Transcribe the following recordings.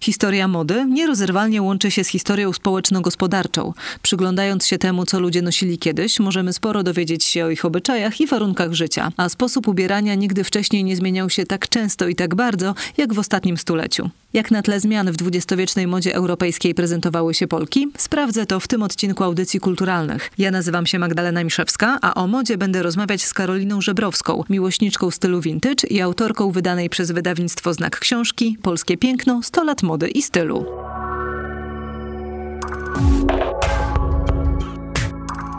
Historia mody nierozerwalnie łączy się z historią społeczno-gospodarczą. Przyglądając się temu, co ludzie nosili kiedyś, możemy sporo dowiedzieć się o ich obyczajach i warunkach życia. A sposób ubierania nigdy wcześniej nie zmieniał się tak często i tak bardzo, jak w ostatnim stuleciu. Jak na tle zmian w dwudziestowiecznej modzie europejskiej prezentowały się Polki? Sprawdzę to w tym odcinku audycji kulturalnych. Ja nazywam się Magdalena Miszewska, a o modzie będę rozmawiać z Karoliną Żebrowską, miłośniczką stylu vintage i autorką wydanej przez wydawnictwo Znak Książki Polskie Piękno 100 lat mody i stylu.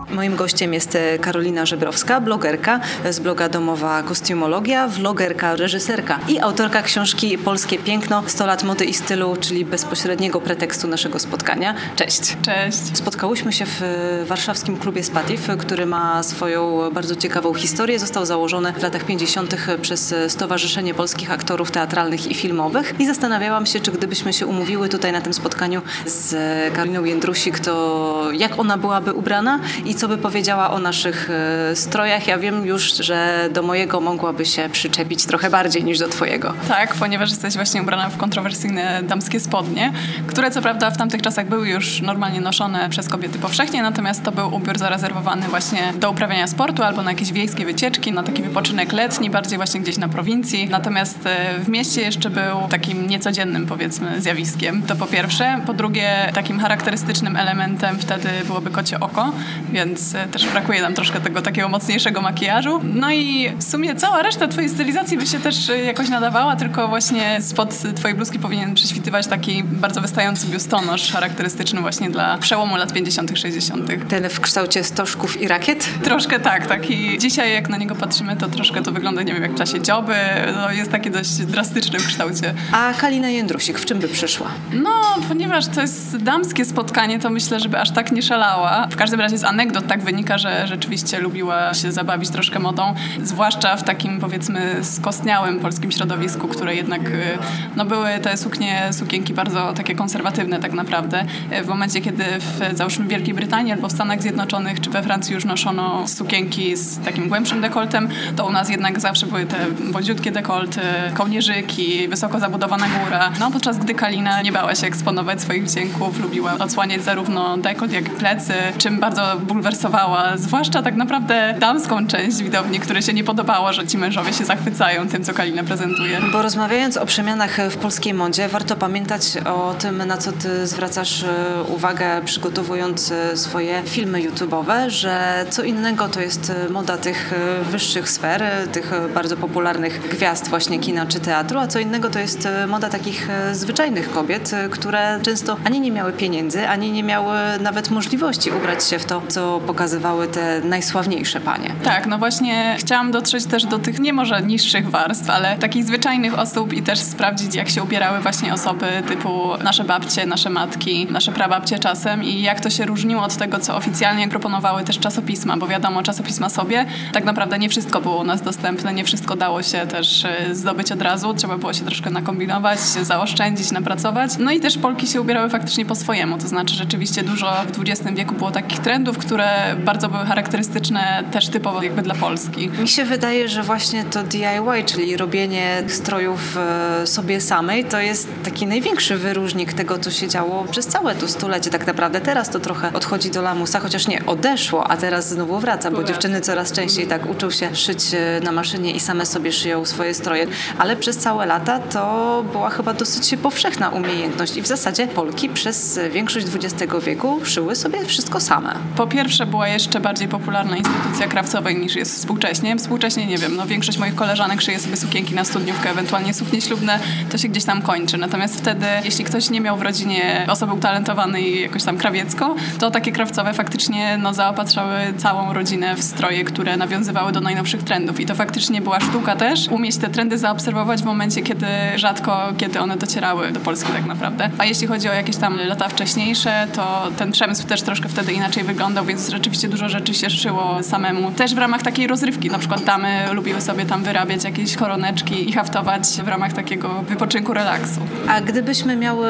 Moim gościem jest e, Karolina Żebrowska, blogerka z bloga Domowa Kostiumologia, vlogerka, reżyserka i autorka książki Polskie Piękno 100 lat mody i stylu, czyli bezpośredniego pretekstu naszego spotkania. Cześć. Cześć. Spotkałyśmy się w e, warszawskim klubie Spatif, który ma swoją bardzo ciekawą historię. Został założony w latach 50. przez Stowarzyszenie Polskich Aktorów Teatralnych i Filmowych i zastanawiałam się, czy gdybyśmy się umówiły tutaj na tym spotkaniu z Karoliną Jędrusik, to jak ona byłaby ubrana i co by powiedziała o naszych e, strojach. Ja wiem już, że do mojego mogłaby się przyczepić trochę bardziej niż do twojego. Tak, ponieważ jesteś właśnie ubrana w kontrowersyjne damskie spodnie, które co prawda w tamtych czasach były już normalnie noszone przez kobiety powszechnie, natomiast to był ubiór zarezerwowany właśnie do uprawiania sportu albo na jakieś wiejskie wycieczki, na taki wypoczynek letni, bardziej właśnie gdzieś na prowincji. Natomiast e, w mieście jeszcze był takim niecodziennym powiedzmy zjawiskiem. To po pierwsze. Po drugie takim charakterystycznym elementem wtedy byłoby kocie oko, więc więc e, też brakuje nam troszkę tego takiego mocniejszego makijażu. No i w sumie cała reszta twojej stylizacji by się też e, jakoś nadawała, tylko właśnie spod twojej bluzki powinien prześwitywać taki bardzo wystający biustonosz charakterystyczny właśnie dla przełomu lat 50 60 Ten w kształcie stożków i rakiet? Troszkę tak, taki dzisiaj jak na niego patrzymy, to troszkę to wygląda, nie wiem, jak w czasie dzioby, no jest taki dość drastyczny w kształcie. A Kalina Jędrusik w czym by przyszła? No, ponieważ to jest damskie spotkanie, to myślę, żeby aż tak nie szalała. W każdym razie z anegdot tak wynika, że rzeczywiście lubiła się zabawić troszkę modą, zwłaszcza w takim powiedzmy skostniałym polskim środowisku, które jednak y, no, były te suknie, sukienki bardzo takie konserwatywne tak naprawdę. W momencie, kiedy w, załóżmy Wielkiej Brytanii albo w Stanach Zjednoczonych czy we Francji już noszono sukienki z takim głębszym dekoltem, to u nas jednak zawsze były te wodziutkie dekolty, kołnierzyki, wysoko zabudowana góra. No podczas gdy Kalina nie bała się eksponować swoich wdzięków, lubiła odsłaniać zarówno dekolt, jak i plecy, czym bardzo bulwersowała zwłaszcza tak naprawdę damską część widowni, które się nie podobało, że ci mężowie się zachwycają tym, co Kalina prezentuje. Bo rozmawiając o przemianach w polskiej modzie, warto pamiętać o tym, na co ty zwracasz e, uwagę, przygotowując e, swoje filmy YouTube'owe, że co innego to jest e, moda tych wyższych sfer, tych bardzo popularnych gwiazd właśnie kina czy teatru, a co innego to jest moda takich zwyczajnych kobiet, które często ani nie miały pieniędzy, ani nie miały nawet możliwości ubrać się w to, co pokazywały te najsławniejsze panie. Tak, no właśnie chciałam dotrzeć też do tych nie może niższych warstw, ale takich zwyczajnych osób i też sprawdzić, jak się ubierały właśnie osoby typu nasze babcie, nasze matki, nasze prababcie czasem i jak to się różniło od tego, co oficjalnie proponowały też czasopisma, bo wiadomo, czasopisma sobie, tak naprawdę nie wszystko było u nas dostępne, nie wszystko dało się też e, zdobyć od razu, trzeba było się troszkę nakombinować, zaoszczędzić, napracować. No i też Polki się ubierały faktycznie po swojemu, to znaczy rzeczywiście dużo w XX wieku było takich trendów, które bardzo były charakterystyczne też typowo jakby dla Polski. Mi się wydaje, że właśnie to DIY, czyli robienie strojów e, sobie samej, to jest taki największy wyróżnik tego, co się działo przez całe to stulecie tak naprawdę. Teraz to trochę odchodzi do lamusa, chociaż nie, odeszło, a teraz znowu wraca, bo dziewczyny coraz częściej tak uczą się szyć e, na maszynie i same sobie szyją swoje stroje, ale przez całe lata to była chyba dosyć powszechna umiejętność i w zasadzie Polki przez większość XX wieku szyły sobie wszystko same. Po pierwsze była jeszcze bardziej popularna instytucja krawcowej niż jest współcześnie. Współcześnie, nie wiem, no większość moich koleżanek szyje sobie sukienki na studniówkę, ewentualnie suknie ślubne, to się gdzieś tam kończy. Natomiast wtedy, jeśli ktoś nie miał w rodzinie osoby utalentowanej jakoś tam krawiecko, to takie krawcowe faktycznie no, zaopatrzały całą rodzinę w stroje, które nawiązywały do najnowszych trendów. I to faktycznie była sztuka też, umieć te trendy zaobserwować w momencie, kiedy rzadko, kiedy one docierały do Polski tak naprawdę. A jeśli chodzi o jakieś tam lata wcześniejsze, to ten przemysł też troszkę wtedy inaczej wyglądał, więc rzeczywiście dużo rzeczy się szyło samemu. Też w ramach takiej rozrywki, na przykład damy lubiły sobie tam wyrabiać jakieś koroneczki i haftować w ramach takiego wypoczynku, relaksu. A gdybyśmy miały,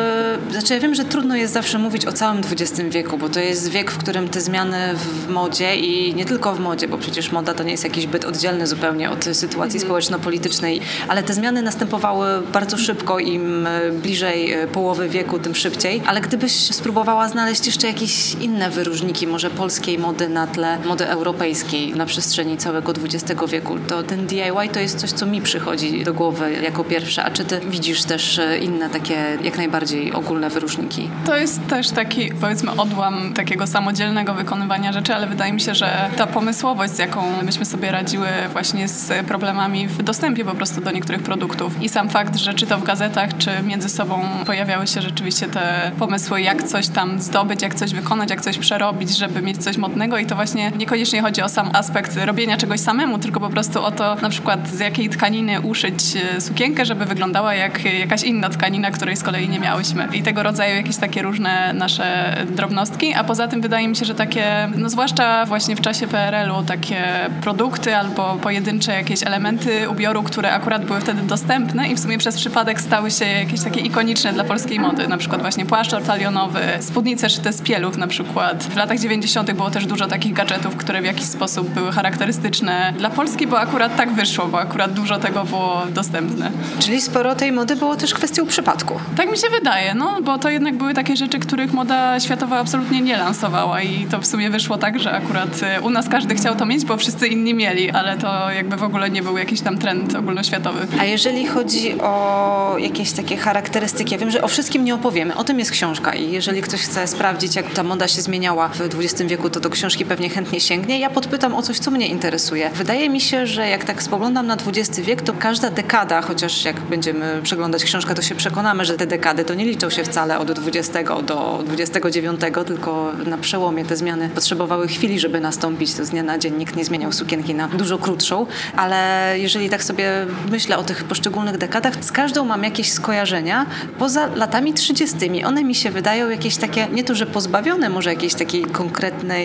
znaczy ja wiem, że trudno jest zawsze mówić o całym XX wieku, bo to jest wiek, w którym te zmiany w modzie i nie tylko w modzie, bo przecież moda to nie jest jakiś byt oddzielny zupełnie od sytuacji mm. społeczno-politycznej, ale te zmiany następowały bardzo szybko, im bliżej e, połowy wieku, tym szybciej. Ale gdybyś spróbowała znaleźć jeszcze jakieś inne wyróżniki, może polskiej mody na tle mody europejskiej na przestrzeni całego XX wieku, to ten DIY to jest coś, co mi przychodzi do głowy jako pierwsze. A czy ty widzisz też e, inne takie jak najbardziej ogólne wyróżniki? To jest też taki, powiedzmy, odłam takiego samodzielnego wykonywania rzeczy, ale wydaje mi się, że ta pomysłowość, z jaką myśmy sobie radziły właśnie z problemami w dostępie po prostu do niektórych produktów i sam fakt, że czy to w gazetach, czy między sobą pojawiały się rzeczywiście te pomysły, jak coś tam zdobyć, jak coś wykonać, jak coś przerobić, żeby mieć coś modnego i to właśnie niekoniecznie chodzi o sam aspekt robienia czegoś samemu, tylko po prostu o to na przykład z jakiej tkaniny uszyć e, sukienkę, żeby wyglądała jak jakaś inna tkanina, której z kolei nie miałyśmy. I tego rodzaju jakieś takie różne nasze drobnostki, a poza tym wydaje mi się, że takie, no zwłaszcza właśnie w czasie PRL-u, takie produkty albo pojedyncze jakieś elementy ubioru, które akurat były wtedy dostępne i w sumie przez przypadek stały się jakieś takie ikoniczne dla polskiej mody. Na przykład właśnie płaszcz ortalionowy, spódnice szyte z pieluch na przykład. W latach 90. było też dużo takich gadżetów, które w jakiś sposób były charakterystyczne dla Polski, bo akurat tak wyszło, bo akurat dużo tego było dostępne. Czyli sporo tej mody było też kwestią przypadku. Tak mi się wydaje, no bo to jednak były takie rzeczy, których moda światowa absolutnie nie lansowała i to w sumie wyszło tak, że akurat e, u nas każdy chciał to mieć, bo wszyscy inni mieli, ale to jakby w ogóle nie był jakiś tam trend ogólnoświatowy. A jeżeli chodzi o jakieś takie charakterystyki, ja wiem, że o wszystkim nie opowiemy, o tym jest książka i jeżeli ktoś chce sprawdzić, jak ta moda się zmieniała w XX wieku, to do książki pewnie chętnie sięgnie. Ja podpytam o coś, co mnie interesuje. Wydaje mi się, że jak tak spoglądam na XX wiek, to każda dekada, chociaż jak będziemy przeglądać książkę, to się przekonamy, że te dekady to nie liczą się wcale od 20 do 29, tylko na przełomie te zmiany potrzebowały chwili, żeby nastąpić. To z dnia na dzień nikt nie zmieniał sukienki na dużo krótszą, ale jeżeli tak sobie myślę o tych poszczególnych dekadach, z każdą mam jakieś skojarzenia poza latami 30. One mi się wydają jakieś takie, nie to, że pozbawione może jakiejś takiej konkretnej,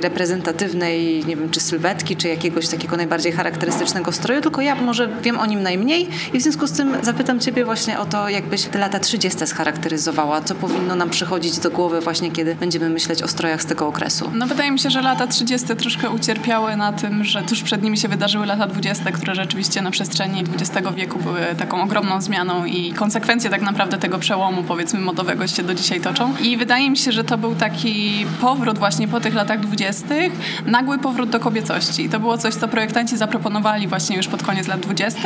reprezentatywnej, nie wiem, czy sylwetki, czy jakiegoś takiego najbardziej charakterystycznego stroju, tylko ja może wiem o nim najmniej i w związku z tym zapytam Ciebie właśnie o to, jakbyś te lata 30. scharakteryzowała, co powinno nam przychodzić do głowy właśnie, kiedy będziemy myśleć o strojach z tego okresu. No wydaje mi się, że lata 30. troszkę ucierpiały na tym, że tuż przed nimi się wydarzyły lata 20., które rzeczywiście na przestrzeni XX wieku były taką ogromną zmianą i konsekwencje tak naprawdę tego przełomu, powiedzmy, modowego się do dzisiaj toczą. I wydaje mi się, że to był taki powrót właśnie po tych latach 20., nagły powrót do kobiecości. To było coś, co projektanci zaproponowali właśnie już pod koniec lat 20.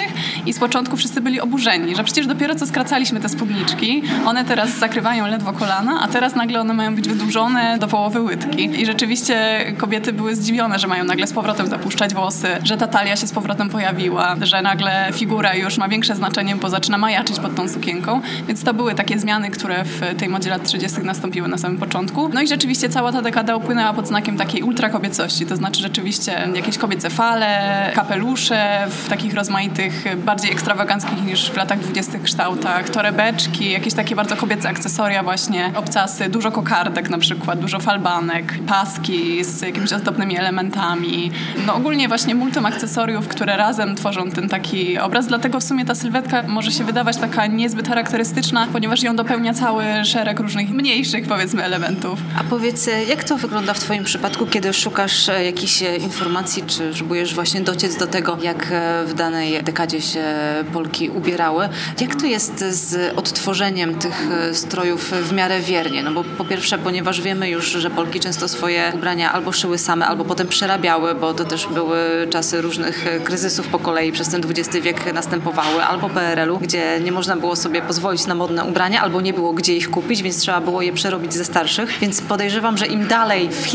i z początku wszyscy byli oburzeni, że przecież dopiero co skracaliśmy te spódniczki, one teraz zakrywają ledwo kolana, a teraz nagle one mają być wydłużone do połowy łydki. I rzeczywiście kobiety były zdziwione, że mają nagle z powrotem zapuszczać włosy, że ta talia się z powrotem pojawiła, że nagle figura już ma większe znaczenie, bo zaczyna majaczyć pod tą sukienką. Więc to były takie zmiany, które w tej modzie lat 30. nastąpiły na samym początku. No i rzeczywiście cała ta dekada upłynęła pod znakiem takiej ultrakobiecości, to znaczy rzeczywiście jakieś kobiece fale, kapelusze w takich rozmaitych, bardziej ekstrawaganckich niż w latach 20. kształtach, torebeczki, jakieś takie bardzo kobiece akcesoria właśnie, obcasy, dużo kokardek na przykład, dużo falbanek, paski z jakimiś ozdobnymi elementami. No ogólnie właśnie multum akcesoriów, które razem tworzą ten taki obraz, dlatego w sumie ta sylwetka może się wydawać taka niezbyt charakterystyczna, ponieważ ją dopełnia cały szereg różnych mniejszych powiedzmy elementów. A powiedz, jak to wygląda w twoim przypadku, kiedy szukasz e, jakichś e, informacji, czy próbujesz właśnie dociec do tego, jak e, w danej dekadzie się Polki ubierały? Jak to jest z odtworzeniem tych strojów w miarę wiernie? No bo po pierwsze, ponieważ wiemy już, że Polki często swoje ubrania albo szyły same, albo potem przerabiały, bo to też były czasy różnych kryzysów po kolei przez ten XX wiek następowały, albo PRL-u, gdzie nie można było sobie pozwolić na modne ubrania, albo nie było gdzie ich kupić, więc trzeba było je przerobić ze starszych. Więc podejrzewam, że im dalej w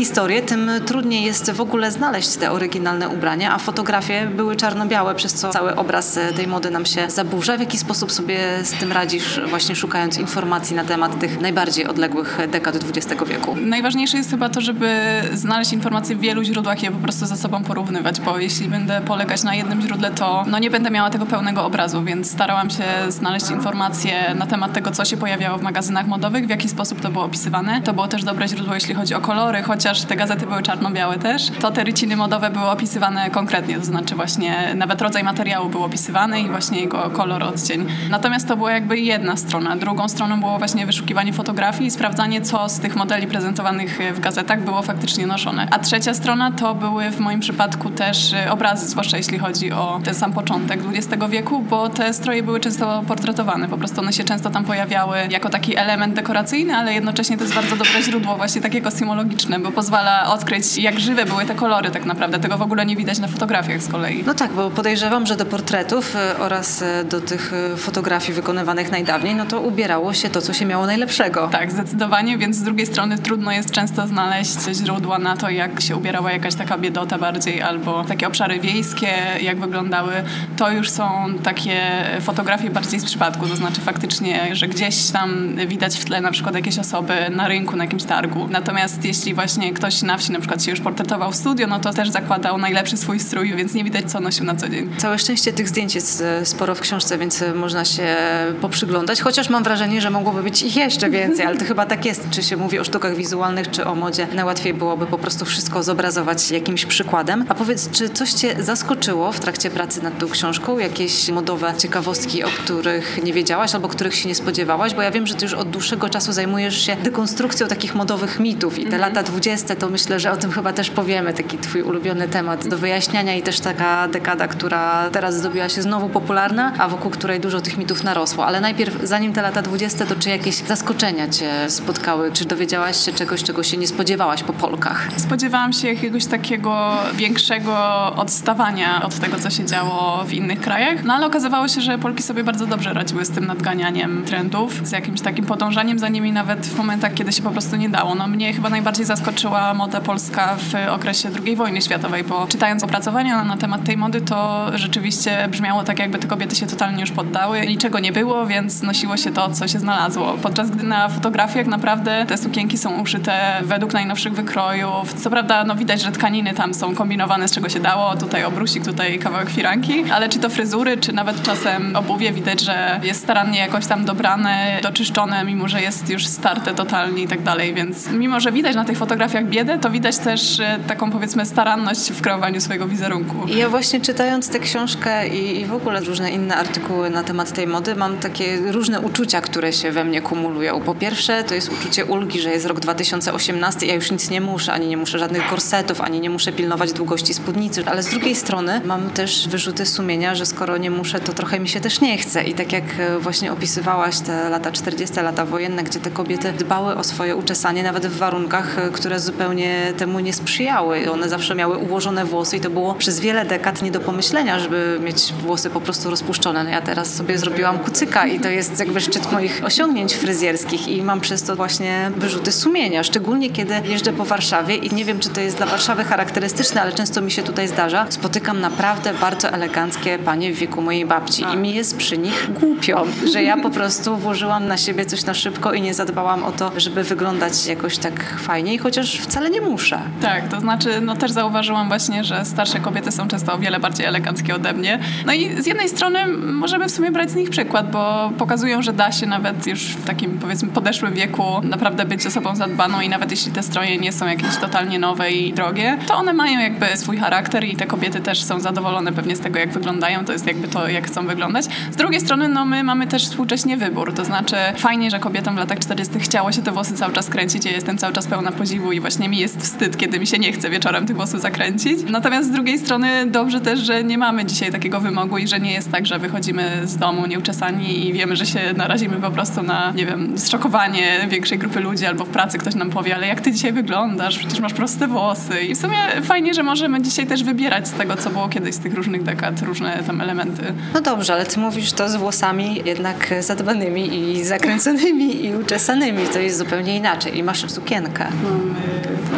tym trudniej jest w ogóle znaleźć te oryginalne ubrania, a fotografie były czarno-białe, przez co cały obraz tej mody nam się zaburza. W jaki sposób sobie z tym radzisz, właśnie szukając informacji na temat tych najbardziej odległych dekad XX wieku? Najważniejsze jest chyba to, żeby znaleźć informacje w wielu źródłach i je po prostu ze sobą porównywać, bo jeśli będę polegać na jednym źródle, to no nie będę miała tego pełnego obrazu, więc starałam się znaleźć informacje na temat tego, co się pojawiało w magazynach modowych, w jaki sposób to było opisywane. To było też dobre źródło, jeśli chodzi o kolory, chociaż ponieważ te gazety były czarno-białe też, to te ryciny modowe były opisywane konkretnie, to znaczy właśnie nawet rodzaj materiału był opisywany i właśnie jego kolor, odcień. Natomiast to była jakby jedna strona. Drugą stroną było właśnie wyszukiwanie fotografii i sprawdzanie, co z tych modeli prezentowanych w gazetach było faktycznie noszone. A trzecia strona to były w moim przypadku też e, obrazy, zwłaszcza jeśli chodzi o ten sam początek XX wieku, bo te stroje były często portretowane. Po prostu one się często tam pojawiały jako taki element dekoracyjny, ale jednocześnie to jest bardzo dobre źródło właśnie takie kostiumologiczne, bo pozwala odkryć, jak żywe były te kolory tak naprawdę. Tego w ogóle nie widać na fotografiach z kolei. No tak, bo podejrzewam, że do portretów e, oraz e, do tych fotografii wykonywanych najdawniej, no to ubierało się to, co się miało najlepszego. Tak, zdecydowanie, więc z drugiej strony trudno jest często znaleźć źródła na to, jak się ubierała jakaś taka biedota bardziej, albo takie obszary wiejskie, jak wyglądały. To już są takie fotografie bardziej z przypadku, to znaczy faktycznie, że gdzieś tam widać w tle na przykład jakieś osoby na rynku, na jakimś targu. Natomiast jeśli właśnie ktoś na wsi na przykład się już portretował w studio, no to też zakładał najlepszy swój strój, więc nie widać, co nosił na co dzień. Całe szczęście tych zdjęć jest e, sporo w książce, więc e, można się poprzyglądać, chociaż mam wrażenie, że mogłoby być ich jeszcze więcej, ale to chyba tak jest, czy się mówi o sztukach wizualnych, czy o modzie. Najłatwiej byłoby po prostu wszystko zobrazować jakimś przykładem. A powiedz, czy coś cię zaskoczyło w trakcie pracy nad tą książką? Jakieś modowe ciekawostki, o których nie wiedziałaś albo których się nie spodziewałaś? Bo ja wiem, że ty już od dłuższego czasu zajmujesz się dekonstrukcją takich modowych mitów i te mm lata dwudzieste, to myślę, że o tym chyba też powiemy. Taki twój ulubiony temat do wyjaśniania i też taka dekada, która teraz zrobiła się znowu popularna, a wokół której dużo tych mitów narosło. Ale najpierw, zanim te lata dwudzieste, to czy jakieś zaskoczenia cię spotkały? Czy dowiedziałaś się czegoś, czego się nie spodziewałaś po Polkach? Spodziewałam się jakiegoś takiego większego odstawania od tego, co się działo w innych krajach, no ale okazywało się, że Polki sobie bardzo dobrze radziły z tym nadganianiem trendów, z jakimś takim podążaniem za nimi nawet w momentach, kiedy się po prostu nie dało. No mnie chyba najbardziej zaskoczyła moda polska w okresie II wojny światowej, bo czytając opracowania na temat tej mody, to rzeczywiście brzmiało tak, jakby te kobiety się totalnie już poddały. Niczego nie było, więc nosiło się to, co się znalazło. Podczas gdy na fotografiach naprawdę te sukienki są uszyte według najnowszych wykrojów. Co prawda, no widać, że tkaniny tam są kombinowane z czego się dało. Tutaj obrusik, tutaj kawałek firanki, ale czy to fryzury, czy nawet czasem obuwie widać, że jest starannie jakoś tam dobrane, doczyszczone, mimo że jest już starte totalnie i tak dalej. Więc mimo, że widać na tych fotografiach biedę, to widać też e, taką powiedzmy staranność w kreowaniu swojego wizerunku. Ja właśnie czytając tę książkę i, i w ogóle różne inne artykuły na temat tej mody, mam takie różne uczucia, które się we mnie kumulują. Po pierwsze, to jest uczucie ulgi, że jest rok 2018, ja już nic nie muszę, ani nie muszę żadnych korsetów, ani nie muszę pilnować długości spódnicy, ale z drugiej strony mam też wyrzuty sumienia, że skoro nie muszę, to trochę mi się też nie chce. I tak jak e, właśnie opisywałaś te lata 40, lata wojenne, gdzie te kobiety dbały o swoje uczesanie, nawet w warunkach, e, które zupełnie temu nie sprzyjały. One zawsze miały ułożone włosy i to było przez wiele dekad nie do pomyślenia, żeby mieć włosy po prostu rozpuszczone. No ja teraz sobie zrobiłam kucyka i to jest jakby szczyt moich osiągnięć fryzjerskich i mam przez to właśnie wyrzuty sumienia, szczególnie kiedy jeżdżę po Warszawie i nie wiem, czy to jest dla Warszawy charakterystyczne, ale często mi się tutaj zdarza, spotykam naprawdę bardzo eleganckie panie w wieku mojej babci i mi jest przy nich głupio, że ja po prostu włożyłam na siebie coś na szybko i nie zadbałam o to, żeby wyglądać jakoś tak fajniej, chociaż wcale nie muszę. Tak, to znaczy, no też zauważyłam właśnie, że starsze kobiety są często o wiele bardziej eleganckie ode mnie. No i z jednej strony możemy w sumie brać z nich przykład, bo pokazują, że da się nawet już w takim powiedzmy podeszłym wieku naprawdę być osobą zadbaną i nawet jeśli te stroje nie są jakieś totalnie nowe i drogie, to one mają jakby swój charakter i te kobiety też są zadowolone pewnie z tego, jak wyglądają, to jest jakby to, jak chcą wyglądać. Z drugiej strony, no my mamy też współcześnie wybór, to znaczy fajnie, że kobietom w latach 40 chciało się te włosy cały czas kręcić, ja jestem cały czas pełna podziwu i właśnie mi jest wstyd, kiedy mi się nie chce wieczorem tych włosów zakręcić. Natomiast z drugiej strony dobrze też, że nie mamy dzisiaj takiego wymogu i że nie jest tak, że wychodzimy z domu nieuczesani i wiemy, że się narazimy po prostu na, nie wiem, zszokowanie większej grupy ludzi albo w pracy ktoś nam powie, ale jak ty dzisiaj wyglądasz, przecież masz proste włosy. I w sumie fajnie, że możemy dzisiaj też wybierać z tego, co było kiedyś z tych różnych dekad, różne tam elementy. No dobrze, ale ty mówisz to z włosami jednak zadbanymi i zakręconymi i uczesanymi. To jest zupełnie inaczej. I masz sukienkę. Mamy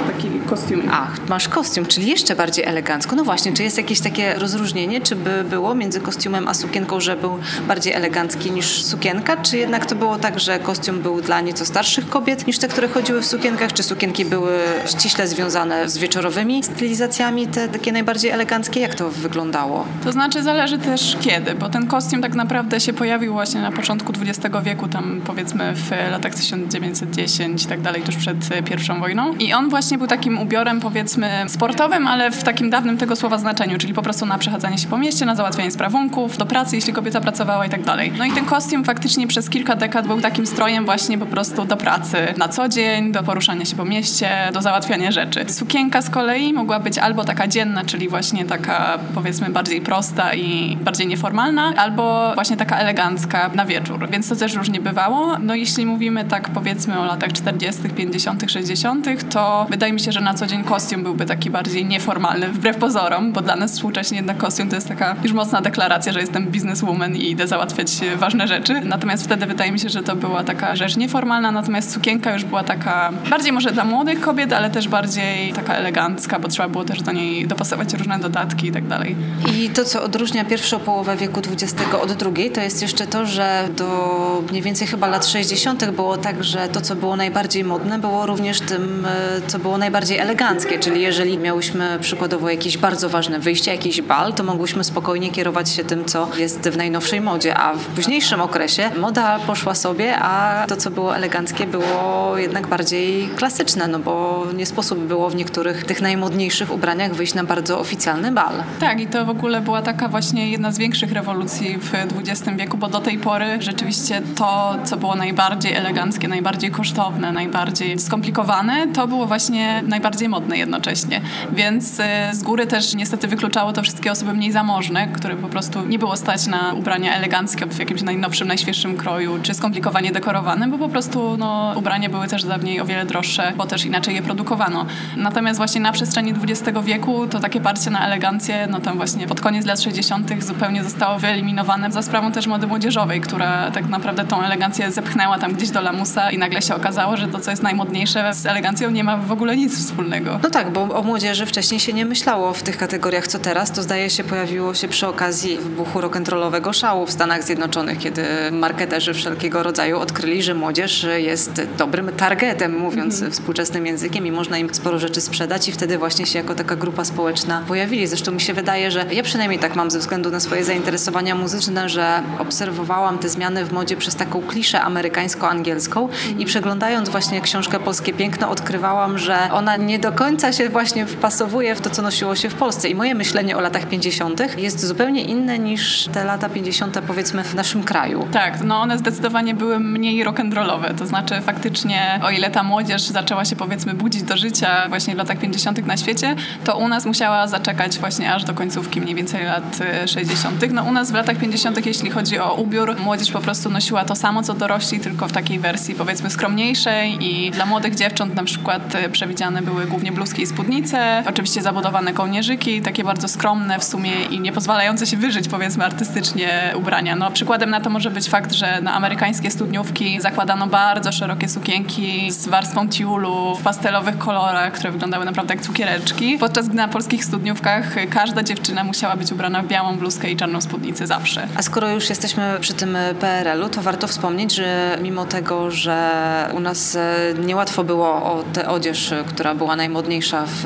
taki kostium. Ach, masz kostium, czyli jeszcze bardziej elegancko. No właśnie, czy jest jakieś takie rozróżnienie, czy by było między kostiumem a sukienką, że był bardziej elegancki niż sukienka, czy jednak to było tak, że kostium był dla nieco starszych kobiet niż te, które chodziły w sukienkach, czy sukienki były ściśle związane z wieczorowymi stylizacjami, te takie najbardziej eleganckie? Jak to wyglądało? To znaczy zależy też kiedy, bo ten kostium tak naprawdę się pojawił właśnie na początku XX wieku, tam powiedzmy w latach 1910 i tak dalej, tuż przed pierwszą wojną. I on właśnie był takim ubiorem powiedzmy sportowym, ale w takim dawnym tego słowa znaczeniu, czyli po prostu na przechadzanie się po mieście, na załatwianie sprawunków, do pracy, jeśli kobieta pracowała i tak dalej. No i ten kostium faktycznie przez kilka dekad był takim strojem właśnie po prostu do pracy na co dzień, do poruszania się po mieście, do załatwiania rzeczy. Sukienka z kolei mogła być albo taka dzienna, czyli właśnie taka powiedzmy bardziej prosta i bardziej nieformalna, albo właśnie taka elegancka na wieczór, więc to też różnie bywało. No jeśli mówimy tak powiedzmy o latach 40., 50., 60., to wydaje mi się, że na co dzień kostium byłby taki bardziej nieformalny, wbrew pozorom, bo dla nas współcześnie jednak kostium to jest taka już mocna deklaracja, że jestem bizneswoman i idę załatwiać ważne rzeczy. Natomiast wtedy wydaje mi się, że to była taka rzecz nieformalna, natomiast sukienka już była taka bardziej może dla młodych kobiet, ale też bardziej taka elegancka, bo trzeba było też do niej dopasować różne dodatki i tak dalej. I to, co odróżnia pierwszą połowę wieku XX od drugiej, to jest jeszcze to, że do mniej więcej chyba lat 60. było tak, że to, co było najbardziej modne, było również tym, e, co było najbardziej eleganckie, czyli jeżeli miałyśmy przykładowo jakieś bardzo ważne wyjście, jakiś bal, to mogłyśmy spokojnie kierować się tym, co jest w najnowszej modzie, a w późniejszym okresie moda poszła sobie, a to, co było eleganckie, było jednak bardziej klasyczne, no bo nie sposób było w niektórych tych najmodniejszych ubraniach wyjść na bardzo oficjalny bal. Tak, i to w ogóle była taka właśnie jedna z większych rewolucji w XX wieku, bo do tej pory rzeczywiście to, co było najbardziej eleganckie, najbardziej kosztowne, najbardziej skomplikowane, to było właśnie najbardziej modne jednocześnie. Więc e, z góry też niestety wykluczało to wszystkie osoby mniej zamożne, które po prostu nie było stać na ubrania eleganckie w jakimś najnowszym, najświeższym kroju, czy skomplikowanie dekorowane, bo po prostu no, ubrania były też dawniej o wiele droższe, bo też inaczej je produkowano. Natomiast właśnie na przestrzeni XX wieku to takie parcie na elegancję, no tam właśnie pod koniec lat 60. zupełnie zostało wyeliminowane za sprawą też mody młodzieżowej, która tak naprawdę tą elegancję zepchnęła tam gdzieś do lamusa i nagle się okazało, że to, co jest najmodniejsze z elegancją nie ma w ogóle nic wspólnego. No tak, bo o młodzieży wcześniej się nie myślało w tych kategoriach, co teraz. To zdaje się pojawiło się przy okazji wybuchu rock'n'rollowego szału w Stanach Zjednoczonych, kiedy marketerzy wszelkiego rodzaju odkryli, że młodzież jest dobrym targetem, mówiąc mm. współczesnym językiem i można im sporo rzeczy sprzedać i wtedy właśnie się jako taka grupa społeczna pojawili. Zresztą mi się wydaje, że ja przynajmniej tak mam ze względu na swoje zainteresowania muzyczne, że obserwowałam te zmiany w modzie przez taką kliszę amerykańsko-angielską i przeglądając właśnie książkę Polskie Piękno odkrywałam, że ona nie do końca się właśnie wpasowuje w to, co nosiło się w Polsce. I moje myślenie o latach 50. jest zupełnie inne niż te lata 50. powiedzmy w naszym kraju. Tak, no one zdecydowanie były mniej rock'n'rollowe. To znaczy faktycznie o ile ta młodzież zaczęła się powiedzmy budzić do życia właśnie w latach 50. na świecie, to u nas musiała zaczekać właśnie aż do końcówki mniej więcej lat 60. No u nas w latach 50. jeśli chodzi o ubiór, młodzież po prostu nosiła to samo co dorośli, tylko w takiej wersji powiedzmy skromniejszej i dla młodych dziewcząt na przykład e, przewidziane były głównie bluzki i spódnice, oczywiście zabudowane kołnierzyki, takie bardzo skromne w sumie i nie pozwalające się wyżyć powiedzmy artystycznie ubrania. No przykładem na to może być fakt, że na amerykańskie studniówki zakładano bardzo szerokie sukienki z warstwą tiulu w pastelowych kolorach, które wyglądały naprawdę jak cukiereczki, podczas gdy na polskich studniówkach każda dziewczyna musiała być ubrana w białą bluzkę i czarną spódnicę zawsze. A skoro już jesteśmy przy tym PRL-u, to warto wspomnieć, że mimo tego, że u nas e, niełatwo było o tę odzież, która była najmodniejsza w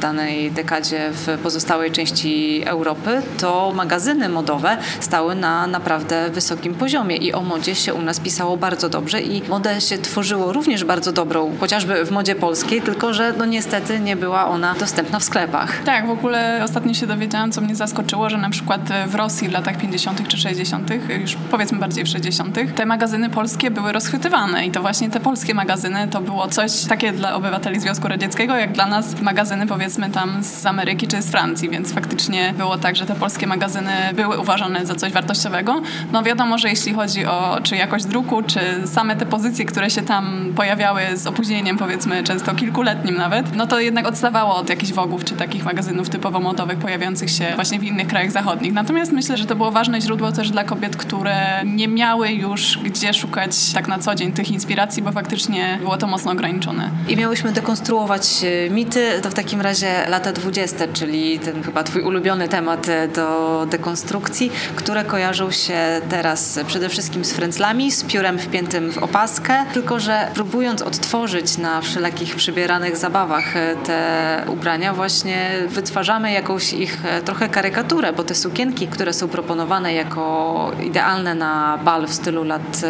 danej dekadzie w pozostałej części Europy, to magazyny modowe stały na naprawdę wysokim poziomie i o modzie się u nas pisało bardzo dobrze i modę się tworzyło również bardzo dobrą, chociażby w modzie polskiej, tylko że no niestety nie była ona dostępna w sklepach. Tak, w ogóle ostatnio się dowiedziałam, co mnie zaskoczyło, że na przykład w Rosji w latach 50. czy 60., już powiedzmy bardziej w 60., te magazyny polskie były rozchwytywane i to właśnie te polskie magazyny to było coś takie dla obywateli Związku Radzieckiego, jak dla nas magazyny powiedzmy tam z Ameryki czy z Francji, więc faktycznie było tak, że te polskie magazyny były uważane za coś wartościowego. No wiadomo, że jeśli chodzi o czy jakość druku, czy same te pozycje, które się tam pojawiały z opóźnieniem powiedzmy często kilkuletnim nawet, no to jednak odstawało od jakichś wogów czy takich magazynów typowo modowych pojawiających się właśnie w innych krajach zachodnich. Natomiast myślę, że to było ważne źródło też dla kobiet, które nie miały już gdzie szukać tak na co dzień tych inspiracji, bo faktycznie było to mocno ograniczone. I miałyśmy dekonstruować e, mity, to w takim razie lata 20, czyli ten chyba twój ulubiony temat e, do dekonstrukcji, które kojarzą się teraz przede wszystkim z frędzlami, z piórem wpiętym w opaskę, tylko że próbując odtworzyć na wszelakich przybieranych zabawach e, te ubrania, właśnie wytwarzamy jakąś ich trochę karykaturę, bo te sukienki, które są proponowane jako idealne na bal w stylu lat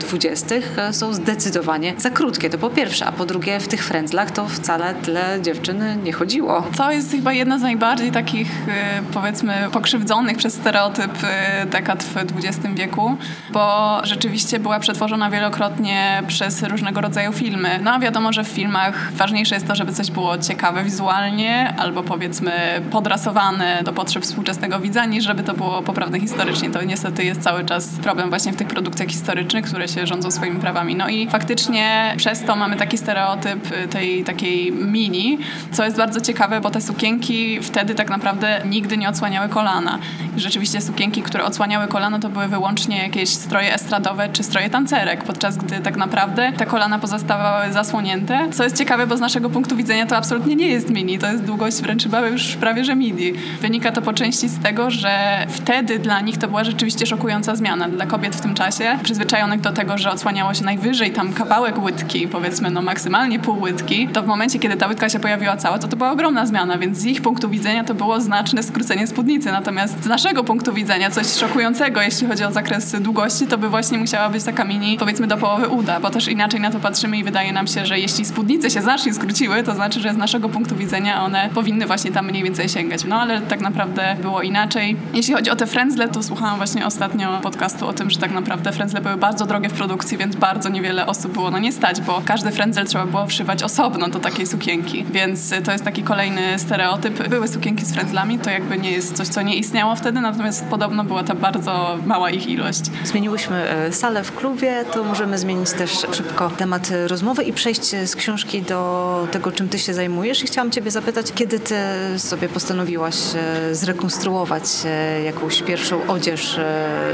dwudziestych są zdecydowanie za krótkie, to po pierwsze, a po drugie w tych frędzlach to wcale tyle dziewczyn nie chodziło. To jest chyba jedna z najbardziej takich, e, powiedzmy, pokrzywdzonych przez stereotyp e, dekad w XX wieku, bo rzeczywiście była przetworzona wielokrotnie przez różnego rodzaju filmy. No a wiadomo, że w filmach ważniejsze jest to, żeby coś było ciekawe wizualnie albo powiedzmy podrasowane do potrzeb współczesnego widza, niż żeby to było poprawne historycznie. To niestety jest cały czas problem właśnie w tych produkcjach historycznych, które się rządzą swoimi prawami. No i faktycznie przez to mamy taki stereotyp tej takiej mini, co jest bardzo ciekawe, bo te sukienki wtedy tak naprawdę nigdy nie odsłaniały kolana. I rzeczywiście sukienki, które odsłaniały kolano, to były wyłącznie jakieś stroje estradowe czy stroje tancerek, podczas gdy tak naprawdę te kolana pozostawały zasłonięte. Co jest ciekawe, bo z naszego punktu widzenia to absolutnie nie jest mini, to jest długość wręcz chyba już prawie że midi. Wynika to po części z tego, że wtedy dla nich to była rzeczywiście szokująca zmiana. Dla kobiet w tym czasie, przyzwyczajonych do tego, że odsłaniało się najwyżej tam kawałek łydki, powiedzmy no maksymalnie pół łydki, to w momencie, kiedy ta łydka się pojawiła cała, to to była ogromna zmiana, więc z ich punktu widzenia to było znaczne skrócenie spódnicy. Natomiast z naszego punktu widzenia coś szokującego, jeśli chodzi o zakres długości, to by właśnie musiała być taka mini, powiedzmy do połowy uda, bo też inaczej na to patrzymy i wydaje nam się, że jeśli spódnice się znacznie skróciły, to znaczy, że z naszego punktu widzenia one powinny właśnie tam mniej więcej sięgać. No ale tak naprawdę było inaczej. Jeśli chodzi o te frędzle, to słuchałam właśnie ostatnio podcastu o tym, że tak naprawdę frędzle były bardzo drogie w produkcji, więc bardzo niewiele osób było na nie stać, bo każdy frędzel trzeba było wszywać osobno do takiej sukienki. Więc to jest taki kolejny stereotyp. Były sukienki z frędzlami, to jakby nie jest coś, co nie istniało wtedy, natomiast podobno była ta bardzo mała ich ilość. Zmieniłyśmy e, salę w klubie, to możemy zmienić też szybko temat rozmowy i przejść z książki do tego, czym ty się zajmujesz. I chciałam ciebie zapytać, kiedy ty sobie postanowiłaś e, zrekonstruować e, jakąś pierwszą odzież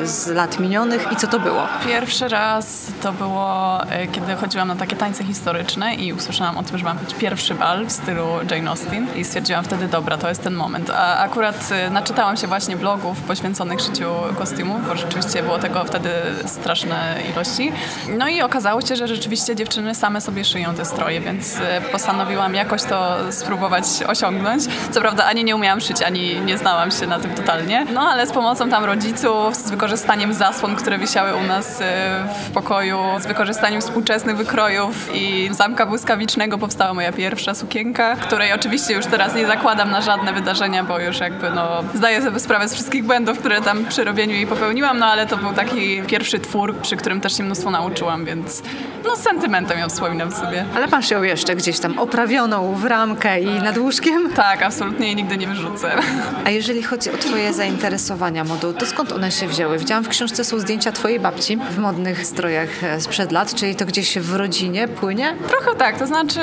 z lat minionych i co to było? Pierwszy raz to było, kiedy chodziłam na takie tańce historyczne i usłyszałam o tym, że mam być pierwszy bal w stylu Jane Austen i stwierdziłam wtedy, dobra, to jest ten moment. A akurat naczytałam się właśnie blogów poświęconych szyciu kostiumów, bo rzeczywiście było tego wtedy straszne ilości. No i okazało się, że rzeczywiście dziewczyny same sobie szyją te stroje, więc e, postanowiłam jakoś to spróbować osiągnąć. Co prawda ani nie umiałam szyć, ani nie znałam się na tym totalnie. No ale z pomocą tam rodziców, z wykorzystaniem zasłon, które wisiały u nas e, w pokoju, z wykorzystaniem współczesnych wykrojów i zamka błyskawicznego powstała moja pierwsza sukienka, której oczywiście już teraz nie zakładam na żadne wydarzenia, bo już jakby no zdaję sobie sprawę z wszystkich błędów, które tam przy robieniu jej popełniłam, no ale to był taki pierwszy twór, przy którym też się mnóstwo nauczyłam, więc no z sentymentem ją wspominam sobie. Ale masz ją jeszcze gdzieś tam oprawioną w ramkę i nad łóżkiem? Tak, absolutnie jej nigdy nie wyrzucę. A jeżeli chodzi o twoje zainteresowania modą, to skąd one się wzięły? Widziałam w książce są zdjęcia twojej babci w modnych strojach e, sprzed lat, czyli to gdzieś w rodzinie płynie? Trochę tak, to znaczy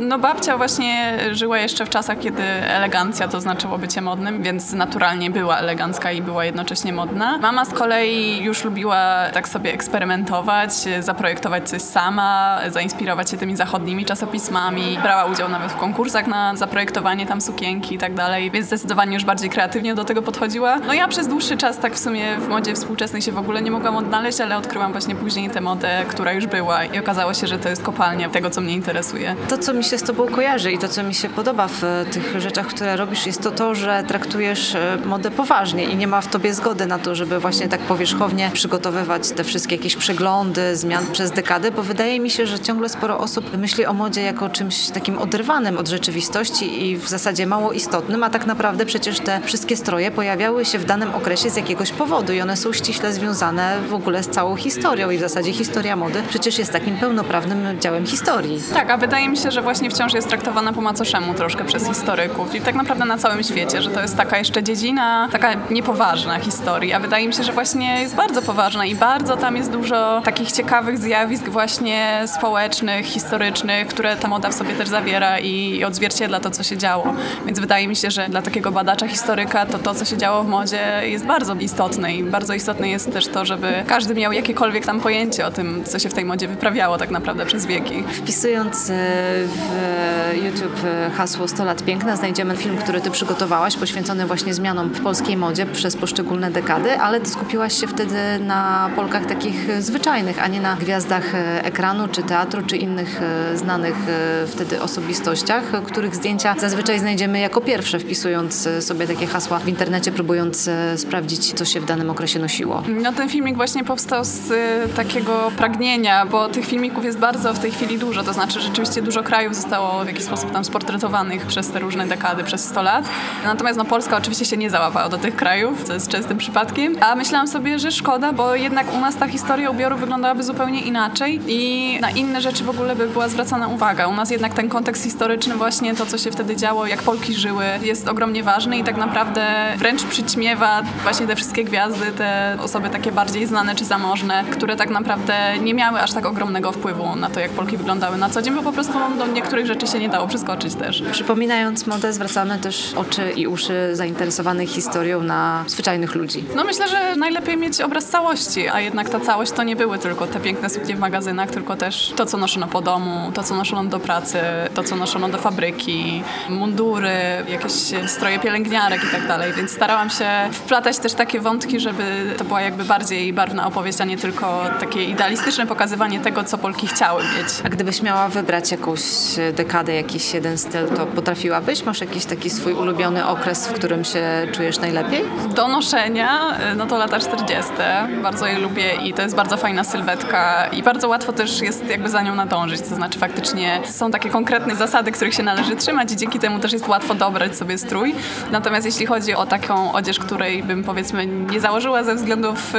no babcia właśnie żyła jeszcze w czasach, kiedy elegancja to znaczyło bycie modnym, więc naturalnie była elegancka i była jednocześnie modna. Mama z kolei już lubiła tak sobie eksperymentować, zaprojektować coś sama, zainspirować się tymi zachodnimi czasopismami. Brała udział nawet w konkursach na zaprojektowanie tam sukienki i tak dalej, więc zdecydowanie już bardziej kreatywnie do tego podchodziła. No ja przez dłuższy czas tak w sumie w modzie współczesnej się w ogóle nie mogłam odnaleźć, ale odkryłam właśnie później tę modę, która już była i okazało się, że to jest kopalnia tego, co mnie interesuje. To, co mi się z tobą kojarzy i to, co mi się podoba w tych rzeczach, które robisz, jest to to, że traktujesz e, modę poważnie i nie ma w tobie zgody na to, żeby właśnie tak powierzchownie przygotowywać te wszystkie jakieś przeglądy, zmian przez dekady, bo wydaje mi się, że ciągle sporo osób myśli o modzie jako czymś takim oderwanym od rzeczywistości i w zasadzie mało istotnym, a tak naprawdę przecież te wszystkie stroje pojawiały się w danym okresie z jakiegoś powodu i one są ściśle związane w ogóle z całą historią i w zasadzie historia mody przecież jest takim pełnoprawnym działem historii. Tak, a wydaje mi się, że właśnie wciąż jest traktowana po macoszemu troszkę przez historyków i tak naprawdę na całym świecie, że to jest taka jeszcze dziedzina, taka niepoważna historia. A wydaje mi się, że właśnie jest bardzo poważna i bardzo tam jest dużo takich ciekawych zjawisk właśnie społecznych, historycznych, które ta moda w sobie też zawiera i odzwierciedla to, co się działo. Więc wydaje mi się, że dla takiego badacza, historyka to to, co się działo w modzie jest bardzo istotne i bardzo istotne jest też to, żeby każdy miał jakiekolwiek tam pojęcie o tym, co się w tej modzie wyprawiało tak naprawdę przez wieki. Wpisując e, w YouTube e, hasło 100 lat piękna znajdziemy film, który ty przygotowałaś, poświęcony właśnie zmianom w polskiej modzie przez poszczególne dekady, ale ty skupiłaś się wtedy na Polkach takich zwyczajnych, a nie na gwiazdach e, ekranu, czy teatru, czy innych znanych wtedy osobistościach, których zdjęcia zazwyczaj znajdziemy jako pierwsze, wpisując sobie takie hasła w internecie, próbując sprawdzić, co się w danym okresie nosiło. No ten filmik właśnie powstał z takiego pragnienia, bo tych filmików jest bardzo w tej chwili dużo, to znaczy rzeczywiście dużo krajów zostało w jakiś sposób tam sportretowanych przez te różne dekady, przez 100 lat. Natomiast no, Polska oczywiście się nie załapała do tych krajów, co jest częstym przypadkiem. A myślałam sobie, że szkoda, bo jednak u nas ta historia ubioru wyglądałaby zupełnie inaczej i na inne rzeczy w ogóle by była zwracana uwaga. U nas jednak ten kontekst historyczny, właśnie to, co się wtedy działo, jak Polki żyły, jest ogromnie ważny i tak naprawdę wręcz przyćmiewa właśnie te wszystkie gwiazdy, te osoby takie bardziej znane czy zamożne, które tak naprawdę nie miały aż tak ogromnego wpływu na to, jak Polki wyglądały na co dzień, bo po prostu do niektórych rzeczy się nie dało przeskoczyć też. Przypominając modę, zwracamy też oczy i uszy zainteresowanych historią na zwyczajnych ludzi. No myślę, że najlepiej mieć obraz całości, a jednak ta całość to nie były tylko te piękne suknie w magazynach, tylko też to, co noszono po domu, to, co noszono do pracy, to, co noszono do fabryki, mundury, jakieś stroje pielęgniarek i tak dalej, więc starałam się wplatać też takie wątki, żeby to była jakby bardziej barwna opowieść, a nie tylko takie idealistyczne pokazywanie tego, co Polki chciały mieć. A gdybyś miała wybrać jakąś dekadę, jakiś jeden styl, to potrafiłabyś? Masz jakiś taki swój ulubiony okres, w którym się czujesz najlepiej? Do noszenia, no to lata 40. Bardzo je lubię i to jest bardzo fajna sylwetka i bardzo łatwo też jest jakby za nią nadążyć, to znaczy faktycznie są takie konkretne zasady, których się należy trzymać i dzięki temu też jest łatwo dobrać sobie strój. Natomiast jeśli chodzi o taką odzież, której bym powiedzmy nie założyła ze względów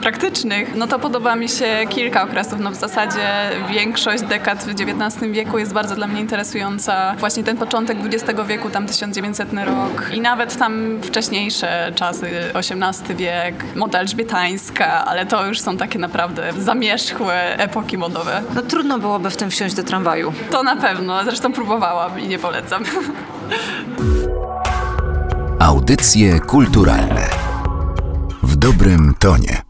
praktycznych, no to podoba mi się kilka okresów. No w zasadzie większość dekad w XIX wieku jest bardzo dla mnie interesująca. Właśnie ten początek XX wieku, tam 1900 rok i nawet tam wcześniejsze czasy, XVIII wiek, moda elżbietańska, ale to już są takie naprawdę zamierzchłe epoki modowe. No trudno byłoby w tym wsiąść do tramwaju. To na pewno, zresztą próbowałam i nie polecam. Audycje kulturalne w dobrym tonie.